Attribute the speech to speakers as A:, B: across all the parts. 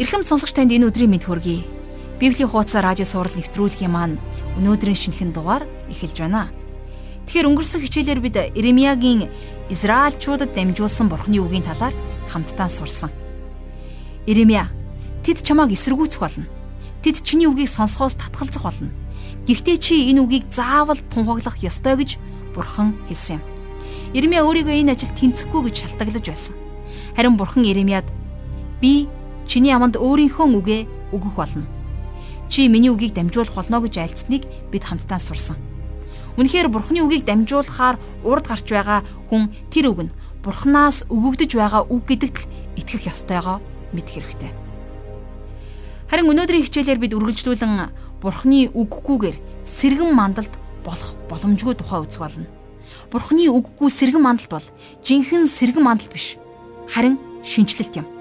A: Ирхэм сонсогч танд энэ өдрийн мэд хүргэе. Библийн хуудас радио сурал нэвтрүүлгийн маань өнөөдрийн шинэхэн дугаар эхэлж байна. Тэгэхээр өнгөрсөн хичээлээр бид Иремьягийн Израильчуудад дамжуулсан Бурхны үгийн талаар хамтдаа сурсан. Иремья тэд чамааг эсэргүүцэх болно. Тэд чиний үгийг сонсохоос татгалзах болно. Гэхдээ чи энэ үгийг заавал тунхаглах ёстой гэж Бурхан хэлсэн юм. Иремья өөрийгөө энэ ажилд тэнцэхгүй гэж шалтгаглаж байсан. Харин Бурхан Иремьяд би Чиний аманд өөрийнхөө үгээ өгөх болно. Чи миний үгийг дамжуулах болно гэж альцсныг бид хамтдаа сурсан. Үнэхээр Бурхны үгийг дамжуулахаар урд гарч байгаа хүн тэр үг нь Бурханаас өгөгдөж байгаа үг гэдэгт итгэх ёстойгоо мэдэх хэрэгтэй. Харин өнөөдрийн хичээлээр бид үргэлжлүүлэн Бурхны үггүйгээр сэргэн мандалд болох боломжгүй тухай үзэх болно. Бурхны үггүй сэргэн мандалд бол жинхэнэ сэргэн мандал биш. Харин шинчлэлт юм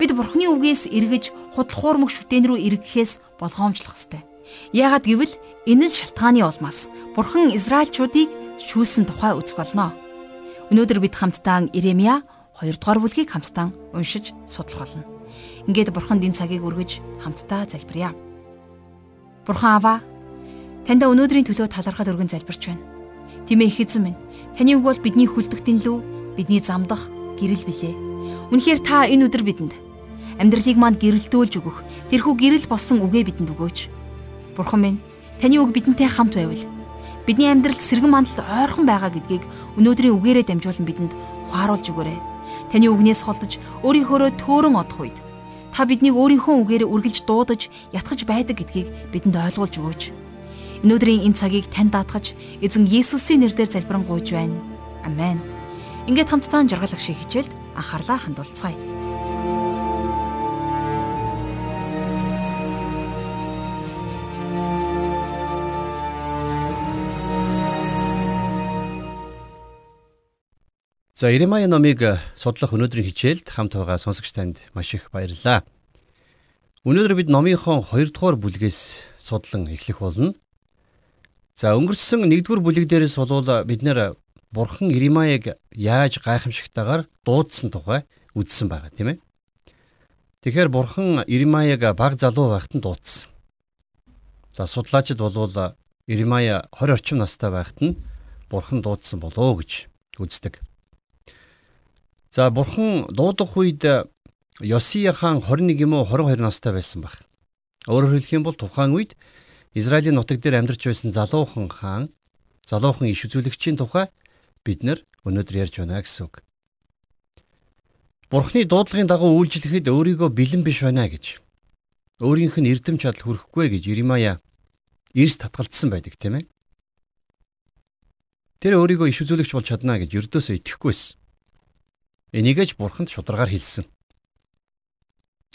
A: бид Бурхны үгээс эргэж худлахуурмаг шүтэн рүү эргэхээс болгоомжлох ёстой. Яагад гэвэл энэ нь шалтгааны улмаас Бурхан Израильчуудыг шүүлсэн тухай үзэх болно. Өнөөдөр бид хамтдаа Иремья 2 дугаар бүлгийг хамтдаа уншиж судлах болно. Ингээд Бурханд энэ цагийг өргөж хамтдаа залбирая. Бурхан аваа таньда өнөөдрийн төлөө талархал өргөн залбирч байна. Тимээ их эзэн минь таны үг бол бидний хүлдэгтэн лүү бидний замдах гэрэл билээ. Үнэхээр та энэ өдөр бидэнд амьдралыг манд гэрэлтүүлж өгөх тэрхүү гэрэл болсон үгээ бидэнд өгөөч. Бурхан минь, таны үг бидэнтэй хамт байвал бидний амьдралд сэргэн мандалд ойрхон байгаа гэдгийг өнөөдрийн үгээрээ дамжуулан бидэнд ухааруулж өгөөрэй. Таны үгнээс холдож өөрийнхөөрөө төөрөн одох үед та биднийг өөрийнхөө үгээр үргэлж дуудаж ятгах байдаг гэдгийг бидэнд ойлгуулж өгөөч. Өнөөдрийн энэ цагийг тань даатгаж эзэн Есүсийн нэрээр залбирanгуйж байна. Амен. Ингээд хамтдаа жаргалах шиг хичээлд анхаарлаа хандуулцгаая.
B: За Иремая номыг э, судлах өнөөдрийн хичээлд хамт байгаа сонсогч танд маш их баярлалаа. Өнөөдөр бид номынхон 2 дугаар бүлгээс судлан эхлэх болно. За өнгөрсөн 1-р бүлэг дээрээс болвол э, бид нэр Бурхан Иремаяг яаж гайхамшигтайгаар дуудсан тухай үзсэн байгаа тийм ээ. Тэгэхээр Бурхан Иремаяг баг залуу байхад нь дуудсан. За судлаачид болвол Иремая 20 орчим настай байхад нь Бурхан дуудсан болоо гэж үздэг. За бурхан дуудах үед Йосия хаан 21 юм уу 22 настай байсан баг. Өөрөөр хэлэх юм бол тухайн үед Израилийн нутаг дээр амьдарч байсан залуухан хаан, залуухан иш үзүүлэгчийн тухай бид нар өнөөдөр ярьж байна гэсэн үг. Бурхны дуудлагын дагуу үйлчлэхэд өөрийгөө бэлэн биш байна гэж өөрийнх нь эрдэм чадал хүрэхгүй гэж Иремая эрс татгалцсан байдаг тийм ээ. Тэр өөрийгөө иш үзүүлэгч болж чадна гэж ердөөсөө итгэхгүйсэн. Энийгэж бурханд шударгаар хэлсэн.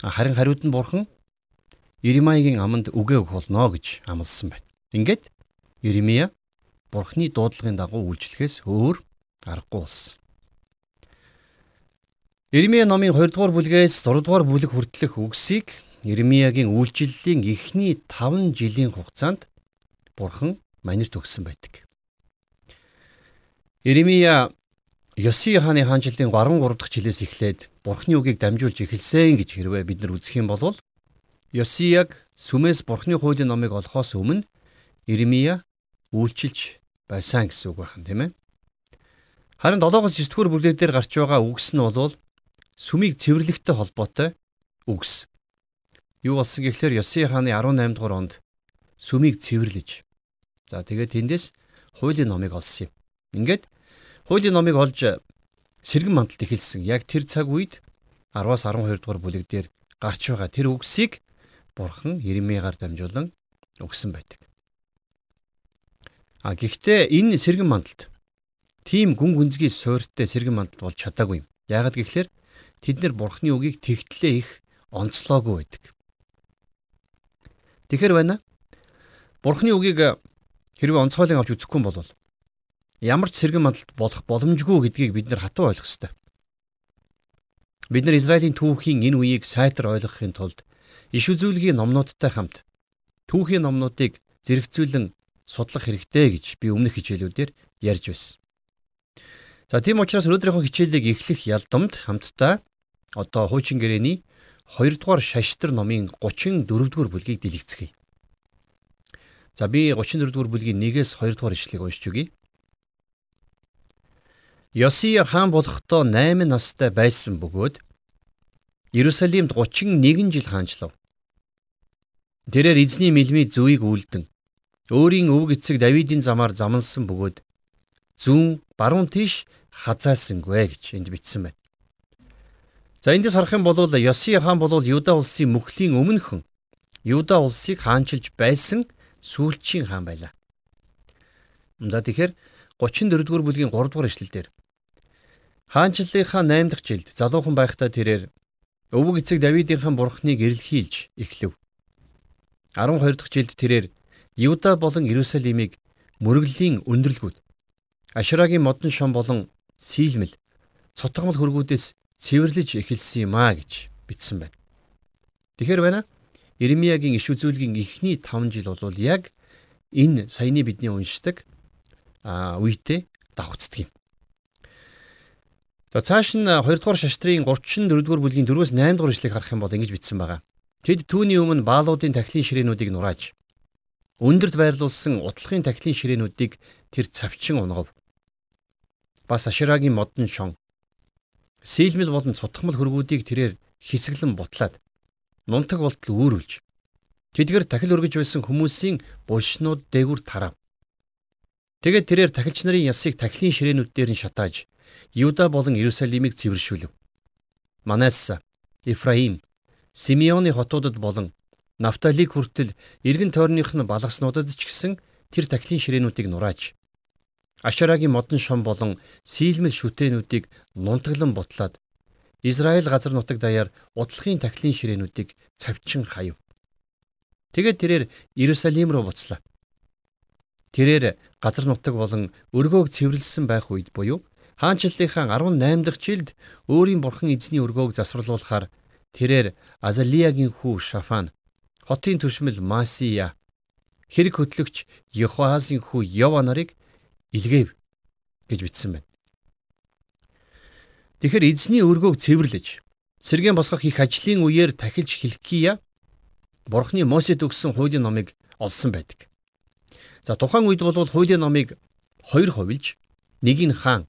B: Харин хариуд нь бурхан Иремаягийн аманд үгээ өгөх болно гэж амласан байна. Ингээд Иремия бурхны дуудлагын дагуу үйлчлэхээс өөр аргагүй болсон. Иремия номын 2 дугаар бүлгээс 6 дугаар бүлэг хүртэлх үгсийг Иремиягийн үйлчлэлийн эхний 5 жилийн хугацаанд бурхан манерт өгсөн байдаг. Иремия Йоси хааны хаанчлалын 13 дахь жилээс эхлээд Бурхны үгийг дамжуулж эхэлсэн гэж хэрвээ бид нар үзэх юм бол Йосияг сүмээс Бурхны хуулийн номыг олохоос өмнө Иремия үйлчилж байсан гэсэн үг байна тийм ээ. Харин 7-оос 9 дугаар бүлэгдээр гарч байгаа үгс нь бол сүмийг цэвэрлэгтэй холбоотой үгс. Юу болсон гэхлээр Йоси хааны 18 дугаар онд сүмийг цэвэрлэж. За тэгээд тэндээс хуулийн номыг олсон юм. Ингээд Хуулийн номыг олж сэргэн мандалд эхэлсэн. Яг тэр цаг үед 10-аас 12 дугаар бүлэг дээр гарч байгаа тэр үгсийг Бурхан Иремьягаар дамжуулан өгсөн байдаг. А гэхдээ энэ сэргэн мандалд тийм гүн гүнзгий суйрттай сэргэн мандалд болж чадаагүй юм. Яагаад гэвэл тэд нэр Бурханы үгийг тэгтлээ их онцлоогүй байдаг. Тэгэхэр байна. Бурханы үгийг хэрвээ онцгойлон авч үзэхгүй бол ямар ч сэргэн мандалд болох боломжгүй гэдгийг бид нар хатуу ойлгох ёстой. Бид нар Израилийн түүхийн энэ үеийг сайтар ойлгохын тулд иш үзүүлгийн номнуудтай хамт түүхийн номнуудыг зэрэгцүүлэн судлах хэрэгтэй гэж би өмнөх хичээлүүдээр ярьж байсан. За тийм учраас өнөөдрийнхөө хичээлийг эхлэх ялдамд хамтдаа одоо хуучин гэрээний 2 дугаар шаштар номын 34 дугаар бүлгийг дэлгэцгээе. За би 34 дугаар бүлгийн 1-ээс 2 дугаар ишлэгийг уншиж өгье. Йосия хаан болохдоо 8 настай байсан бөгөөд Иерусалимд 31 жил хаанчлав. Тэрээр эзний мэлмий зүвийг үлдэн өөрийн өвөг эцэг Давидын замаар замансан бөгөөд зүүн баруун тийш хазаасангүй гэж энд бичсэн байна. За эндээс харах юм бол Йосия хаан бол Юда улсын мөхлийн өмнөхөн Юда улсыг хаанчилж байсан сүүлчийн хаан байлаа. За тэгэхээр 34 дугаар бүлгийн 3 дугаар эшлэлдэр Хаанчлалынхаа 8 дахь жилд залуухан байхдаа тэрээр өвөг эцэг Давидынхаа бурхныг эрэлхийлж эхлэв. 12 дахь жилд тэрээр Юда болон Иерусалимыг мөрөглөлийн өндөрлгүүд Ашрагийн модон шом болон сийлмэл цутгамал хөргүүдээс цэвэрлэж эхэлсэн юм а гэж бичсэн байна. Тэгэхээр байна. Иремьягийн иш үзүүлгийн эхний 5 жил бол яг энэ саяны бидний уншдаг а үедээ давхцдаг юм. За цааш нь 2 дугаар шаштрын 34 дугаар бүлгийн 4-өөс 8 дугаар ишлэгийг харах юм бол ингэж бичсэн байгаа. Тэд түүний өмнө баалуудын тахилын ширээнүүдийг нурааж өндөрт байрлуулсан утлагын тахилын ширээнүүдийг тэр цавчин унгав. Бас Аширагийн модон шон сийлмэл болон цутгамал хөргүүдийг тэрээр хисэглэн бутлаад нунтаг болтол үүрүүлж тэдгэр тахил өргөж байсан хүмүүсийн булшнууд дээгүр тарав. Тэгээд тэрээр тахилч нарын ясыг тахилын ширээнүүд дээр нь шатааж Юда болон Иерусалимыг цэвэршүүлв. Манас, Ифраим, Симеоны хотуудад болон Нафталиг хүртэл эргэн тойрных нь балгаснуудад ч гэсэн тэр тахилын ширээнүүдийг нурааж Ашарагийн модон шом болон сийлмэл шүтээнүүдийг нунтаглан бутлаад Израиль газар нутаг даяар удлагын тахилын ширээнүүдийг цавчин хаяв. Тэгээд тэрээр Иерусалим руу буцлаа. Тэрээр газар нутаг болон өргөөг цэвэрлсэн байх үед буюу Хаанчлалынхаа 18 дахь жилд өөрийн бурхан эзний өргөөг засварлуулахаар тэрээр Азалиягийн хүү Шафан, хотын төшмөл Масия, хэрэг хөтлөгч Йохоасын хүү Йова нарыг илгээв гэж бичсэн байна. Тэгэхээр эзний өргөөг цэвэрлэж сэргэн босгох их ажлын үеэр тахилж Хилкия Бурхны Мосед өгсөн хуулийн номыг олсон байдаг. За тухайн үед бол хуулийн номыг хоёр хувилж нэг нь хаан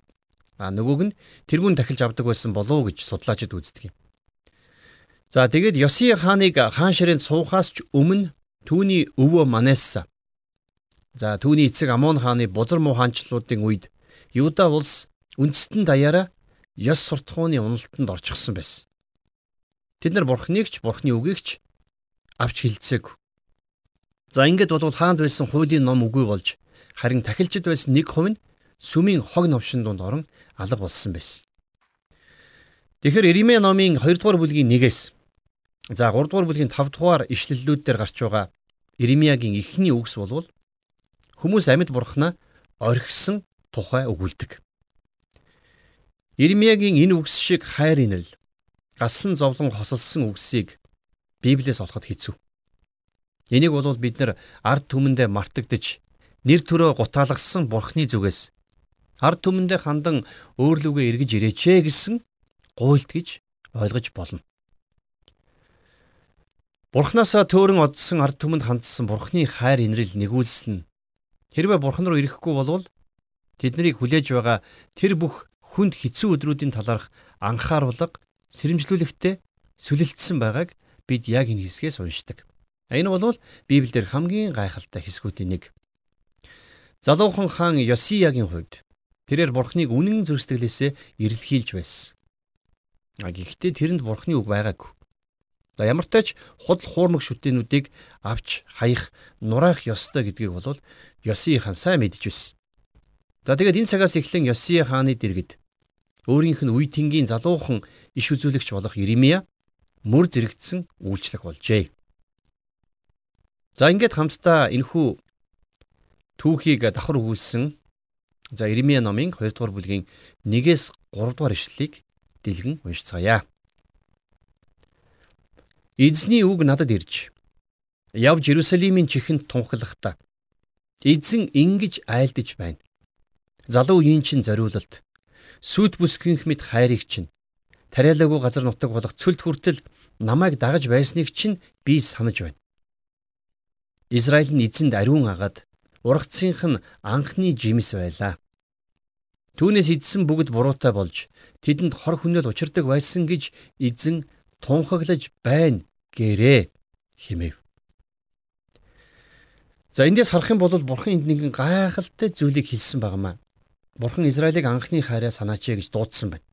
B: А нөгөөг нь тэрүүн дахилж авдаг байсан болов гэж судлаачид үздэг юм. За тэгээд Йосия хааныг хаан ширээнд суухаас ч өмнө түүний өвөө Манесса за түүний эцэг Амон хааны бузар муу хаанчлалуудын үед Юда улс үндэстэн даяараа ёс суртахууны уналтанд орчихсон байсан. Тэд нар бурхныг ч бурхны үгийг ч авч хилцээг. За ингээд бол хаанд байсан хуулийн ном үгүй болж харин тахилчид байсан нэг хувь нь сүмийн хог новшин дунд орон алга болсон байсан. Тэгэхээр Иремья номын 2 дугаар бүлгийн 1-ээс за 3 дугаар бүлгийн 5 дугаар ишлэлүүд дээр гарч байгаа Иремьягийн эхний үгс болвол хүмүүс амьд бурхнаа орхисон тухай өгүүлдэг. Иремьягийн энэ үгс шиг хайр инрэл галсан зовлон хосолсон үгсийг Библиэс олоход хэцүү. Энийг бол бид нар ард түмэндээ мартагдж нэр төрөө гутаалгасан бурхны зүгээс ард түмэндээ хандан өөрлөгөө эргэж ирээч ээ гэсэн гуйлт гэж ойлгож болно. Бурхнаасаа төөрөн одсон ард түмэнд хандсан бурхны хайр инрэл нэгүүлсэн. Хэрвээ бурхан руу ирэхгүй болвол тэднийг хүлээж байгаа тэр бүх хүнд хэцүү өдрүүдийн талаарх анхааруулга сэрэмжлүүлэхтэй сүлэлтсэн байгааг бид яг энэ хэсгээс уншдаг. Энэ бол Библиэлд хамгийн гайхалтай хэсгүүдийн нэг. Залуухан хаан Йосиягийн хувьд Тэрээр бурхныг үнэн зөрсдөглөөсөө ирэлхийлж байсан. А гэхдээ тэрэнд бурхны үг байгаагүй. За ямар ч худал хуурмаг шүтэнүүдийг авч хаях нураах ёстой гэдгийг бол Йосия хаан сайн мэдж байсан. За тэгээд энэ цагаас эхлэн Йосия хааны дэргэд өөрийнх нь үе тэнгийн залуухан иш үзүүлэгч болох Иремья мөр зэрэгдсэн үйлчлэх болжээ. За ингээд хамтдаа энхүү түүхийг давхар өгүүлсэн За Иремья номын 2 дугаар бүлгийн 1-ээс 3 дугаар ишлэлийг дэлгэн уншицгаая. Эзний үг надад ирж явж Иерусалимийн чихэнд тунхлахдаа эзэн ингэж айлдж байна. Залуу үеийн чинь зориулалт сүд бүсгийнх мэд хайрыг чинь тариалаагүй газар нутаг болох цөлд хүртэл намайг дагаж байсныг чинь би санаж байна. Израиль нь эзэнд ариун агаад ургацсынх нь анхны жимс байлаа. Түүнээс эзсэн бүгд буруутай болж тэдэнд хор хүнэл учирдаг байсан гэж эзэн тунхаглаж байна гэрээ химэв. За эндээс харах юм бол бурхан энд нэгэн гайхалтай зүйлийг хэлсэн багмаа. Бурхан Израилийг анхны хайраа санаачээ гэж дуудсан байна.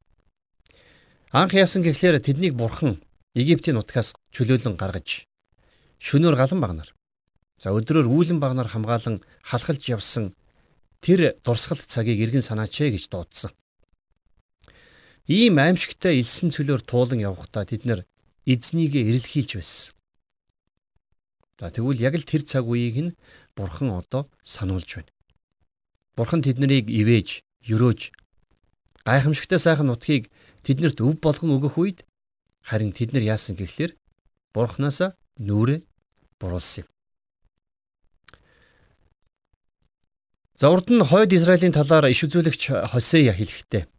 B: Анх яасан гэхлээр тэднийг бурхан Египтийн нутгаас чөлөөлөн гаргаж шөнөөр галан багнаар за өдрөөр үүлэн багнаар хамгаалan халахалж явсан тэр дурсгалт цагийг эргэн санаачээ гэж дуудсан. Ийм аимшигтай элсэн цөлөөр туулан явхдаа тэд нэр эзнийгээ эрэлхийлж байсан. За тэгвэл яг л тэр цаг үеийг нь бурхан одоо сануулж байна. Бурхан тэднийг ивэж, өрөөж гайхамшигтай сайхан нутгийг тэднэрт өв болгон өгөх үед харин тэд нар яасан гэхлээр бурхнаасаа нүрэ буруулсан юм. За урд нь хойд Израилийн талаар иш үзүүлэгч Хосея хэлэхдээ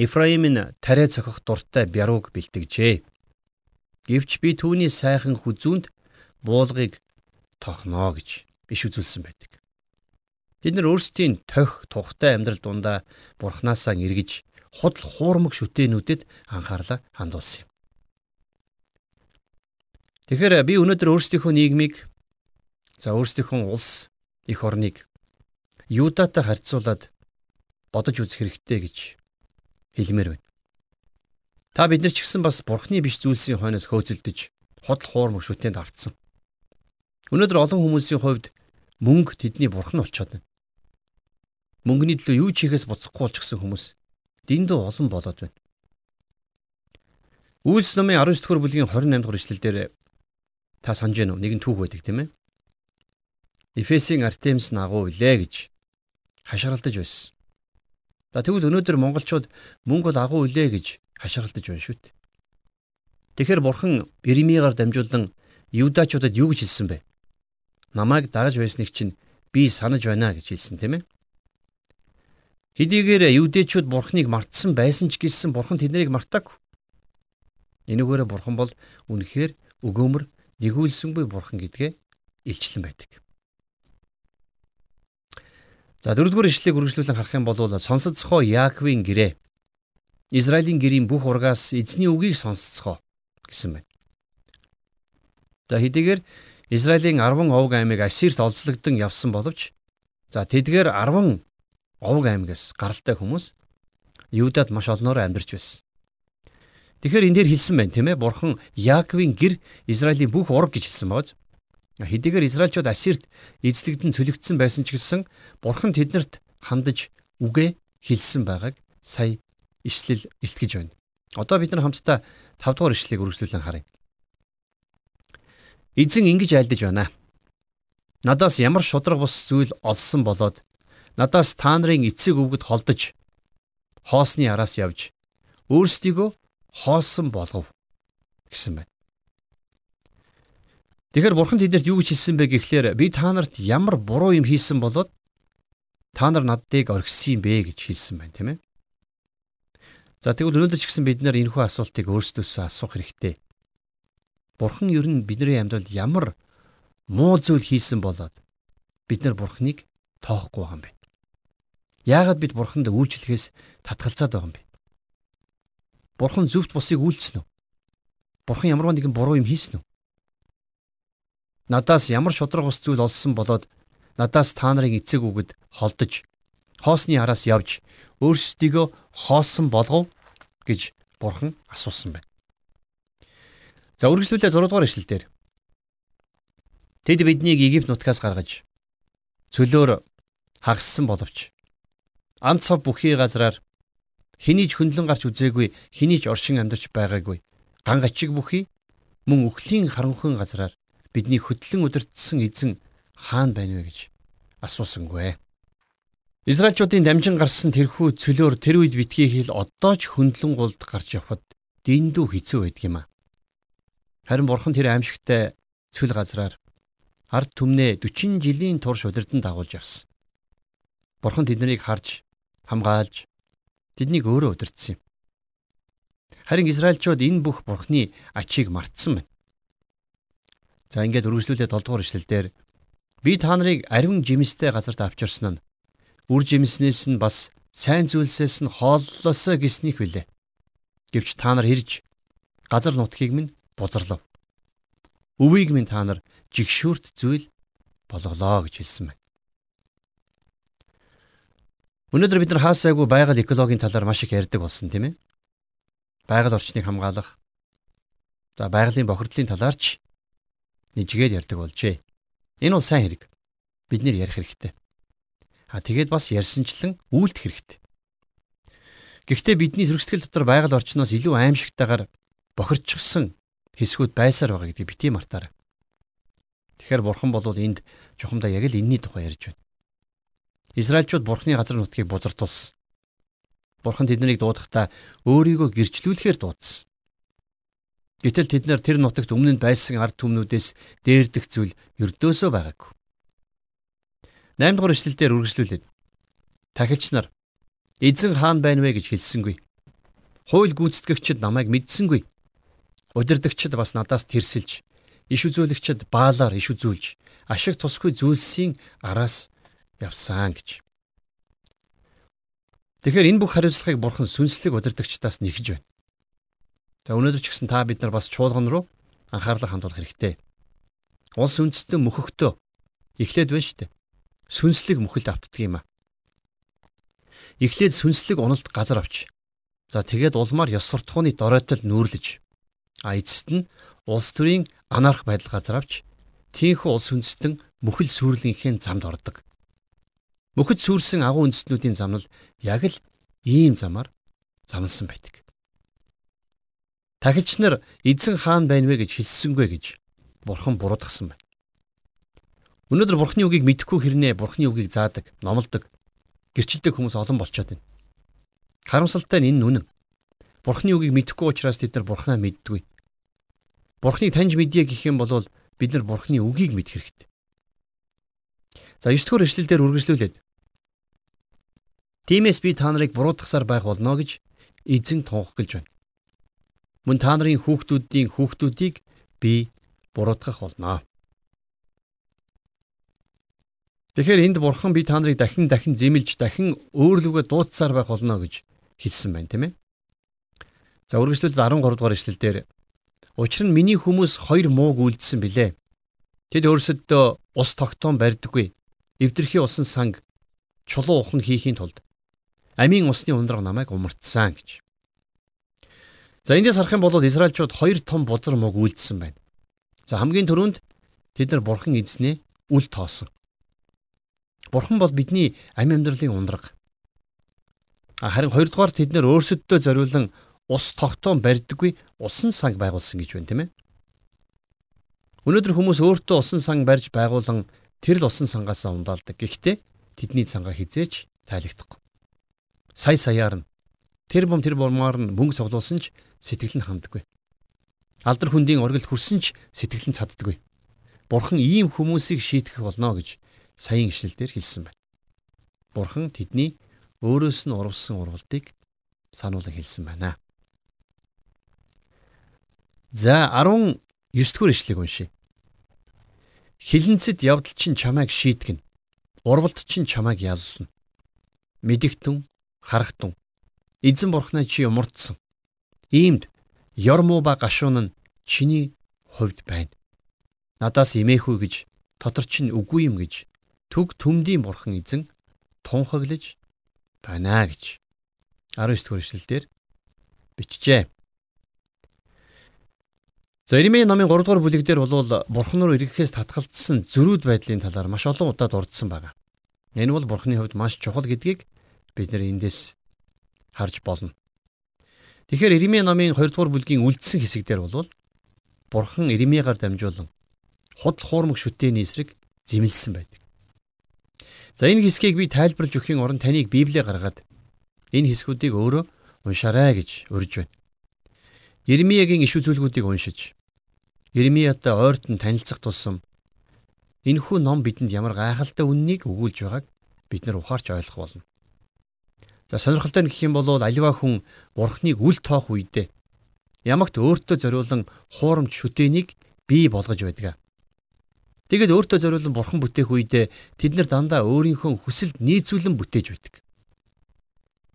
B: Ифраим нь тариа цохих дуртай бярууг бэлтгэжээ. Гэвч би түүний сайхан хүзүүнд буулгыг тохно гэж иш үзүүлсэн байдаг. Бид нар өөрсдийн тох тухтай амьдрал дундаа бурхнаасаа эргэж худал хуурмаг шүтээнүүдэд анхаарлаа хандуулсан юм. Тэгэхээр би өнөөдөр өөрсдийнхөө нийгмийг за өөрсдийнхөө улс их орныг Юдатай харьцуулаад бодож үзэх хэрэгтэй гэж хэлмээр байна. Та бид нар ч гэсэн бас бурхны биш зүйлсийн хойноос хөөцөлдөж худал хуурмаг шүтээнд автсан. Өнөөдөр олон хүмүүсийн хувьд мөнгө тэдний бурхан болчиход байна. Мөнгөний төлөө юу хийхээс буцахгүй болчихсон хүмүүс дэндүү олон болоод байна. Үйлс номын 19 дугаар бүлгийн 28 дугаар эшлэлдэр та санаж байна уу? Нэгэн түүх байдаг тийм ээ. Эфесийн Артемис нагуу илээ гэж хашгиралдаж байсан. За тэгвэл өнөөдөр монголчууд мөнгө бол агуу илээ гэж хашгиралдаж байна шүү дээ. Тэгэхээр бурхан Иремигаар дамжуулан юудачуудад юу гэж хэлсэн бэ? намайг дагаж байсныг чинь би санаж байна гэж хэлсэн тийм ээ. Хэдийгээр юудэчүүд бурхныг мартсан байсан ч гэсэн бурхан тэднийг мартаагүй. Энэгээр бурхан бол үнэхээр өгөөмөр нэгүүлсэнгүй бурхан гэдгээ илчлэн байдаг. За дөрөвдүгээр ишлэгийг үргэлжлүүлэн харах юм бол сонсоцгоо Яаковын гэрээ Израилийн гэрийн бүх ургаас эзний үгийг сонсцгоо гэсэн байна. За хэдийгээр Израилийн 10 овг аймаг Ассирт олзлогдсон явсан боловч за тэдгээр 10 овг аймагаас гаралтай хүмүүс Юудад маш олноор амьдарч байсан. Тэгэхээр энэ дээр хэлсэн байна тийм ээ бурхан Яаковын гэр Израилийн бүх ураг гэж хэлсэн бооз. Хэдийгээр Израильчууд Ассирт эзлэгдэн цөлөгдсөн байсан ч гэсэн бурхан тэднэрт хандаж үгээ хэлсэн байгааг сая ишлэл илтгэж байна. Одоо бид нар хамтдаа 5 дугаар ишлэлийг үргэлжлүүлэн харъя. Эзэн ингэж айлдаж байна. Надаас ямар шудраг бус зүйл олсон болоод надаас та нарын эцэг өвгөд холдож хоосны араас явж өөрсдийгөө хоосон болгов гэсэн байна. Тэгэхээр бурхан тэднэрт юу гэж хэлсэн бэ гэхлээр би та нарт ямар буруу юм хийсэн болоод та нар наддыг орхисон юм бэ гэж хэлсэн байна тийм ээ. За тэгвэл өнөөдөр ч гэсэн бид нар энэхүү асуултыг өөрсдөөсөө асуух хэрэгтэй. Бурхан ер нь бидний амьдралд ямар муу зүйл хийсэн болоод бид нар Бурханыг тоохгүй байгаа юм бэ? Яагаад бид Бурханд үйлчлэхээс татгалзаад байгаа юм бэ? Бурхан зөвхт бусыг үйлчлсэн үү? Бурхан ямар нэгэн буруу юм хийсэн үү? Надаас ямар шудраг ус зүйл олсон болоод надаас та нарын эцэг үгэд холдож хоосны араас явж өөрсдийгөө хоосон болгов гэж Бурхан асуусан байна. За үргэлжлүүлээ 6 дугаар ишлэлдэр. Тэд биднийг Египт нутгаас гаргаж цөлөөр хагассан боловч ан цав бүхий газраар хэний ч хөндлөн гарч үзээгүй хэний ч оршин амьдарч байгаагүй ган гачиг бүхий мөн өхлийн харанхуйн газраар бидний хөтлөн өдөртсөн эзэн хаана байна вэ гэж асуусангүй. Израильчуудын дамжин гарсан тэрхүү цөлөөр тэр үед битгий хэл одоо ч хөндлөн гулд гарч явхад дэндүү хэцүү байдаг юм а. Харин бурхан тэр аимшигтай цөл газраар ард түмнээ 40 жилийн турш удирдан дагуулж явсан. Бурхан тэднийг харж хамгаалж тэднийг өөрөө удирдсан юм. Харин Израильчууд энэ бүх Бурхны ачийг мартсан байна. За ингээд үргэлжлүүлээд 7 дугаар ишлэлдэр би та нарыг ариун жимстэй газарт авчирсан нь үр жимснээс нь бас сайн зүйлсээс нь хооллосоо гисних билээ. Гэвч та нар ирж газар нутгийг минь бузарлав. Өвийг минь та нар жигшүүрт зүйл болголоо гэж хэлсэн байна. Өнөөдөр бид нар хаасайгүй байгаль экологийн талаар маш их ярьдаг болсон тийм ээ. Байгаль орчныг хамгаалах за байгалийн бохирдлын талаар ч нэжгээд ярьдаг болжээ. Энэ бол сайн хэрэг. Бид нэр ярих хэрэгтэй. А тэгээд бас ярьсанчлан үйлдэх хэрэгтэй. Гэхдээ бидний зөрсгөл дотор байгаль орчноос илүү аимшигтайгаар бохирчгсан хэсгүүд байсаар байгаа гэдгийг бити мартаарай. Тэгэхээр бурхан бол энд чухамдаа яг л энэний тухай ярьж байна. Израильчууд Бурхны газар нутгийг бузартуулсан. Бурхан тэднийг дуудахдаа өөрийгөө гэрчлүүлэхээр дуудсан. Гэтэл тэд нар тэр нутагт өмнө нь байсан ард түмнүүдээс дээрдэх зүйл ердөөсөө байгаагүй. 8 дугаар эшлэлдэр үргэлжлүүлээд тахилч нар эзэн хаан байна вэ гэж хэлсэнгүй. Хууль гүйцэтгэгчид намайг мэдсэнгүй. Удирдагчид бас надаас тэрсэлж, иш үзүүлэгчид баалаар иш үзүүлж, ашиг тусгүй зүйлсийн араас явсан гэж. Тэгэхээр энэ бүх хариуцлагыг бурхан сүнслэг удирдагчдаас нэгж байна. За өнөөдөр ч гэсэн та бид нар бас чуулган руу анхаарлаа хандуулах хэрэгтэй. Улс үндэстэн мөхөختөө эхлээд байна шүү дээ. Сүнслэг мөхөлд автдаг юм аа. Эхлээд сүнслэг уналт газар авч. За тэгээд улмаар ёс суртахууны доройтол нүүрлэж. А эцэст нь улс төрийн анарх байдал газар авч тийхүү улс үндэстэн мөхөл сүрлийнхээ замд ордог. Мөхөд сүрсэн агуу үндэстнүүдийн зам нь яг л ийм замаар замлсан байдаг. Тахилч нар эзэн хаан байна вэ гэж хэлсэнгүй гэж бурхан буруудгсан байна. Өнөөдөр бурхны үгийг мэдэхгүй хэрнээ бурхны үгийг заадаг, номлодог, гэрчилдэг хүмүүс олон болчиход байна. Харамсалтай нь энэ үнэн. Бурхны үгийг мэдэхгүй учраас тэд нар бурхнаа мэддэггүй. Бурхныг таньж мэдье гэх юм бол бид нар бурхны үгийг мэдэх хэрэгтэй. За 9 дугаар эшлэлдэр үргэлжлүүлээд Тиймээс би та нарыг буруутгасаар байх болно гэж эзэн тунхаглаж байна. Мөн та нарын хүүхдүүдийн хүүхдүүдийг би буруутгах болно. Тэгэхээр энд бурхан би та нарыг дахин дахин зэмлж дахин өөрлөгөө дуудсаар байх болно гэж хэлсэн байна тийм ээ. За үргэлжлүүлээд 13 дугаар ишлэлдэр учир нь миний хүмүүс хоёр мууг үлдсэн билээ. Тэд өөрсөддөө ус тогтоон барьдаггүй. Эвдэрхий усан санг чулуу ухан хийхийн тулд амийн усны ундраг намайг умартсан гэж. За эндээс харах юм бол Израильчууд хоёр том бузар мог үйлдсэн байна. За хамгийн түрүүнд тэд нар бурхан эзнээ үл тоосон. Бурхан бол бидний амь амьдралын ундраг. Харин хоёрдугаар тэд нар өөрсөддөө зориулан ус тогтоон барьдаггүй усан санг байгуулсан гэж байна тийм ээ. Өнөөдөр хүмүүс өөртөө усан санг барьж байгуулан тэр л усан сангаас ундаалдаг. Гэхдээ тэдний цангаа хизээч тайлагдахгүй сая саяар нь тэр бом тэр бомоор нь мөнгө цуглуулсан ч сэтгэл нь ханддаггүй. Алдар хүндийн оргилд хүрсэн ч сэтгэл нь цаддаггүй. Бурхан ийм хүмүүсийг шийтгэх болно гэж саяын ишлэлдэр хэлсэн байна. Бурхан тэдний өөрөөс нь урвсан урвалтыг сануулan хэлсэн байна. За 19 дугаар ишлэгийг уншъя. Хилэнцэд явдал чинь чамайг шийтгэн. Урвалт чинь чамайг яллна. Мэдэгтэн харахтун. Эзэн бурхнаа чи умардсан. Иймд ёрмуу ба гашуун нь чиний хувьд байна. Надаас имээхүү гэж дотор чинь үгүй юм гэж төг төмдийн бурхан эзэн тунхаглаж байна гэж 19 дугаар эшлэлдэр бичжээ. За Иремийн номын 3 дугаар бүлэг дээр бол бурхан руу ирэхээс татгалцсан зөрүүд байдлын талаар маш олон удаа дурдсан байна. Энэ бол бурханы хувьд маш чухал гэдгийг бид нэр эндээс харж болно. Тэгэхээр Иремья номын 2 дугаар бүлгийн үлдсэн хэсэг дээр бол Бурхан Иремьягаар дамжуулан худал хуурмаг шүтээний эсрэг зэмлсэн байдаг. За энэ хэсгийг би тайлбарлаж өгөхийн оронд таныг Библиэ гаргаад энэ хэсгүүдийг өөрөө уншаарай гэж урьж байна. Иремьягийн иш үзүүлгүүдийг уншиж Иремьятай ойртон танилцах тусам энэхүү ном бидэнд ямар гайхалтай үннийг өгүүлж байгааг бид нар ухаарч ойлгох болно. За сонирхолтой нь гэх юм бол аливаа хүн бурхныг үл тоох үедээ ямагт өөртөө зориулан хуурамч шүтээнийг бий болгож байдаг. Тэгэд өөртөө зориулан бурхан бүтээх үедээ тэд нар дандаа өөрийнхөө хүсэлд нийцүүлэн бүтээж байдаг.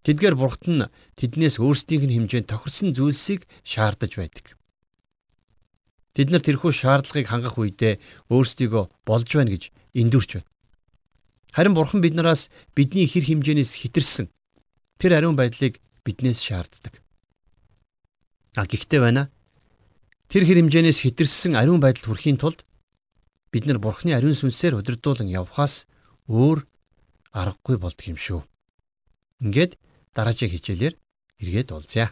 B: Тэдгээр бурхт нь тэднээс өөрсдийнх нь хэмжээнд тохирсон зүйлсийг шаардаж байдаг. Бид нар тэрхүү шаардлагыг хангах үедээ өөрсдийгөө болж байна гэж эндүрч байна. Харин Бурхан биднээс бидний хэр хэмжээнээс хитэрсэн тэр ариун байдлыг биднээс шаарддаг. А гэхдээ байна. Тэр хэмжээнээс хитэрсэн ариун байдалд хүрэхийн тулд бид нар Бурханы ариун сүнсээр удирдуулан явхаас өөр аргагүй болдго юм шүү. Ингээд дараагийн хичээлээр эргээд уулзъя.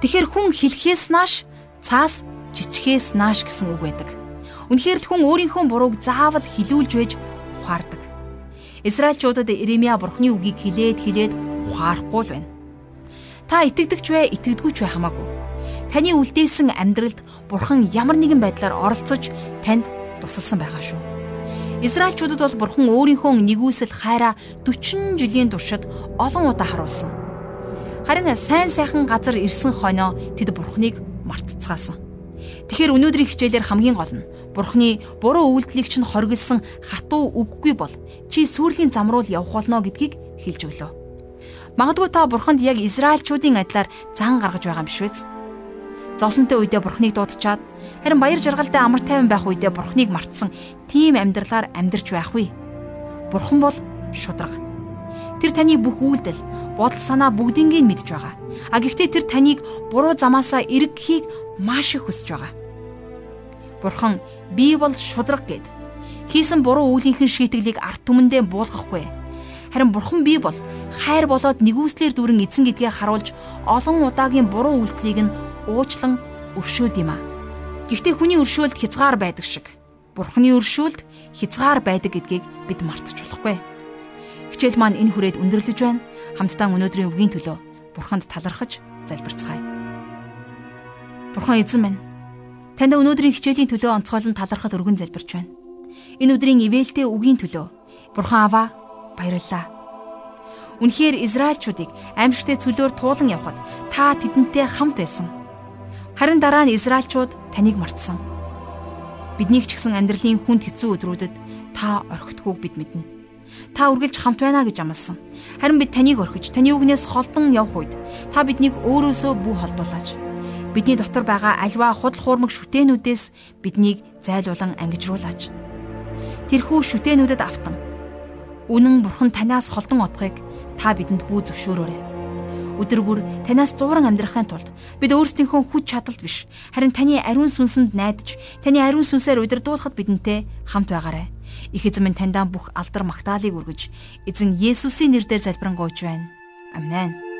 A: Тэгэхээр хүн хэлхээс нааш цаас жичгээс нааш гэсэн үг байдаг. Үнэхээр л хүн өөрийнхөө бурууг заавал хилүүлж байж ухаардаг. Израильчуудад Иремья бурхны үгийг хилээд хилээд ухаарахгүй л байна. Та итгэдэгч вэ, итгэдэггүй ч вэ хамаагүй. Таны үлдээсэн амьдралд бурхан ямар нэгэн байдлаар оролцож танд тусалсан байгаа шүү. Израильчуудад бол бурхан өөрийнхөө нэгүсэл хайраа 40 жилийн туршид олон удаа харуулсан. Харин сайн сайхан газар ирсэн хойноо тэд бурхныг мартцгаасан. Тэгэхээр өнөөдрийн хичээлээр хамгийн гол нь бурхны буруу үйлдэлийг чинь хоригдсан хатуу үггүй бол чи сүрлийн зам руу явах болно гэдгийг хэлж өглөө. Магадгүй та бурханд яг Израильчуудын адилаар зан гаргаж байгаа юм үү? Зовлонтой үедээ бурхныг дуудчихад харин баяр жаргалтай амар тайван байх үедээ бурхныг мартсан тийм амьдралаар амьдарч байх вэ? Бурхан бол шудраг. Тэр таны бүх үйлдэл, бодол санаа бүгднийг мэдж байгаа. А гэхдээ тэр таныг буруу замаасаа эргэхийг маш их хүсэж байгаа. Бурхан би бол шудраг гэд хийсэн буруу үйлийнхэн шийтгэлийг арт түмэндээ буулгахгүй. Харин бурхан би бол хайр болоод нэгүслэр дүрэн эзэн гэдгээ харуулж олон удаагийн буруу үйлдэлийг нь уучлан өршөөд юм а. Гэхдээ хүний өршөөлт хязгаар байдаг шиг бурханы өршөөлт хязгаар байдаг гэдгийг бид мартаж болохгүй. Хичээл маань энэ хүрээд өндөрлөж байна. Хамтдаа өнөөдрийн үгийн төлөө Бурханд талархаж залбирцгаая. Бурхан эзэн минь танд өнөөдрийн хичээлийн төлөө онцгойлон талархал өргөн залбирч байна. Энэ өдрийн ивэлтэй үгийн төлөө Бурхан аваа баярлалаа. Үнэхээр Израильчүүдийг аимшигтэй цөлөөр туулан явхад та тэдэнтэй хамт байсан. Харин дараа нь Израильчууд таныг мартсан. Биднийг ч гэсэн амьдралын хүнд хэцүү өдрүүдэд та орхитгүйг бид мэднэ та үргэлж хамт байна гэж амласан. Харин бид таныг орхиж, таны үгнээс холдон явх үед та биднийг өөрөөсөө бүү холдуулаач. Бидний дотор байгаа альва худал хуурмаг шүтээнүүдээс биднийг зайлуулан ангижруулаач. Тэрхүү шүтээнүүдэд автан үнэн бурхан танаас холдон одохыг та бидэнд бүү зөвшөөрөөрэй. Өдөр бүр танаас зууран амьдрахын тулд бид өөрсдийнхөө хүч чадалт биш харин таны ариун сүнсэнд найдаж таны ариун сүнсээр удирдуулахад бидэнтэй хамт байгаарай. Их эзэн минь таньдаа бүх алдар магтаалыг өргөж эзэн Есүсийн нэрээр залбирanгуйч байна. Амен.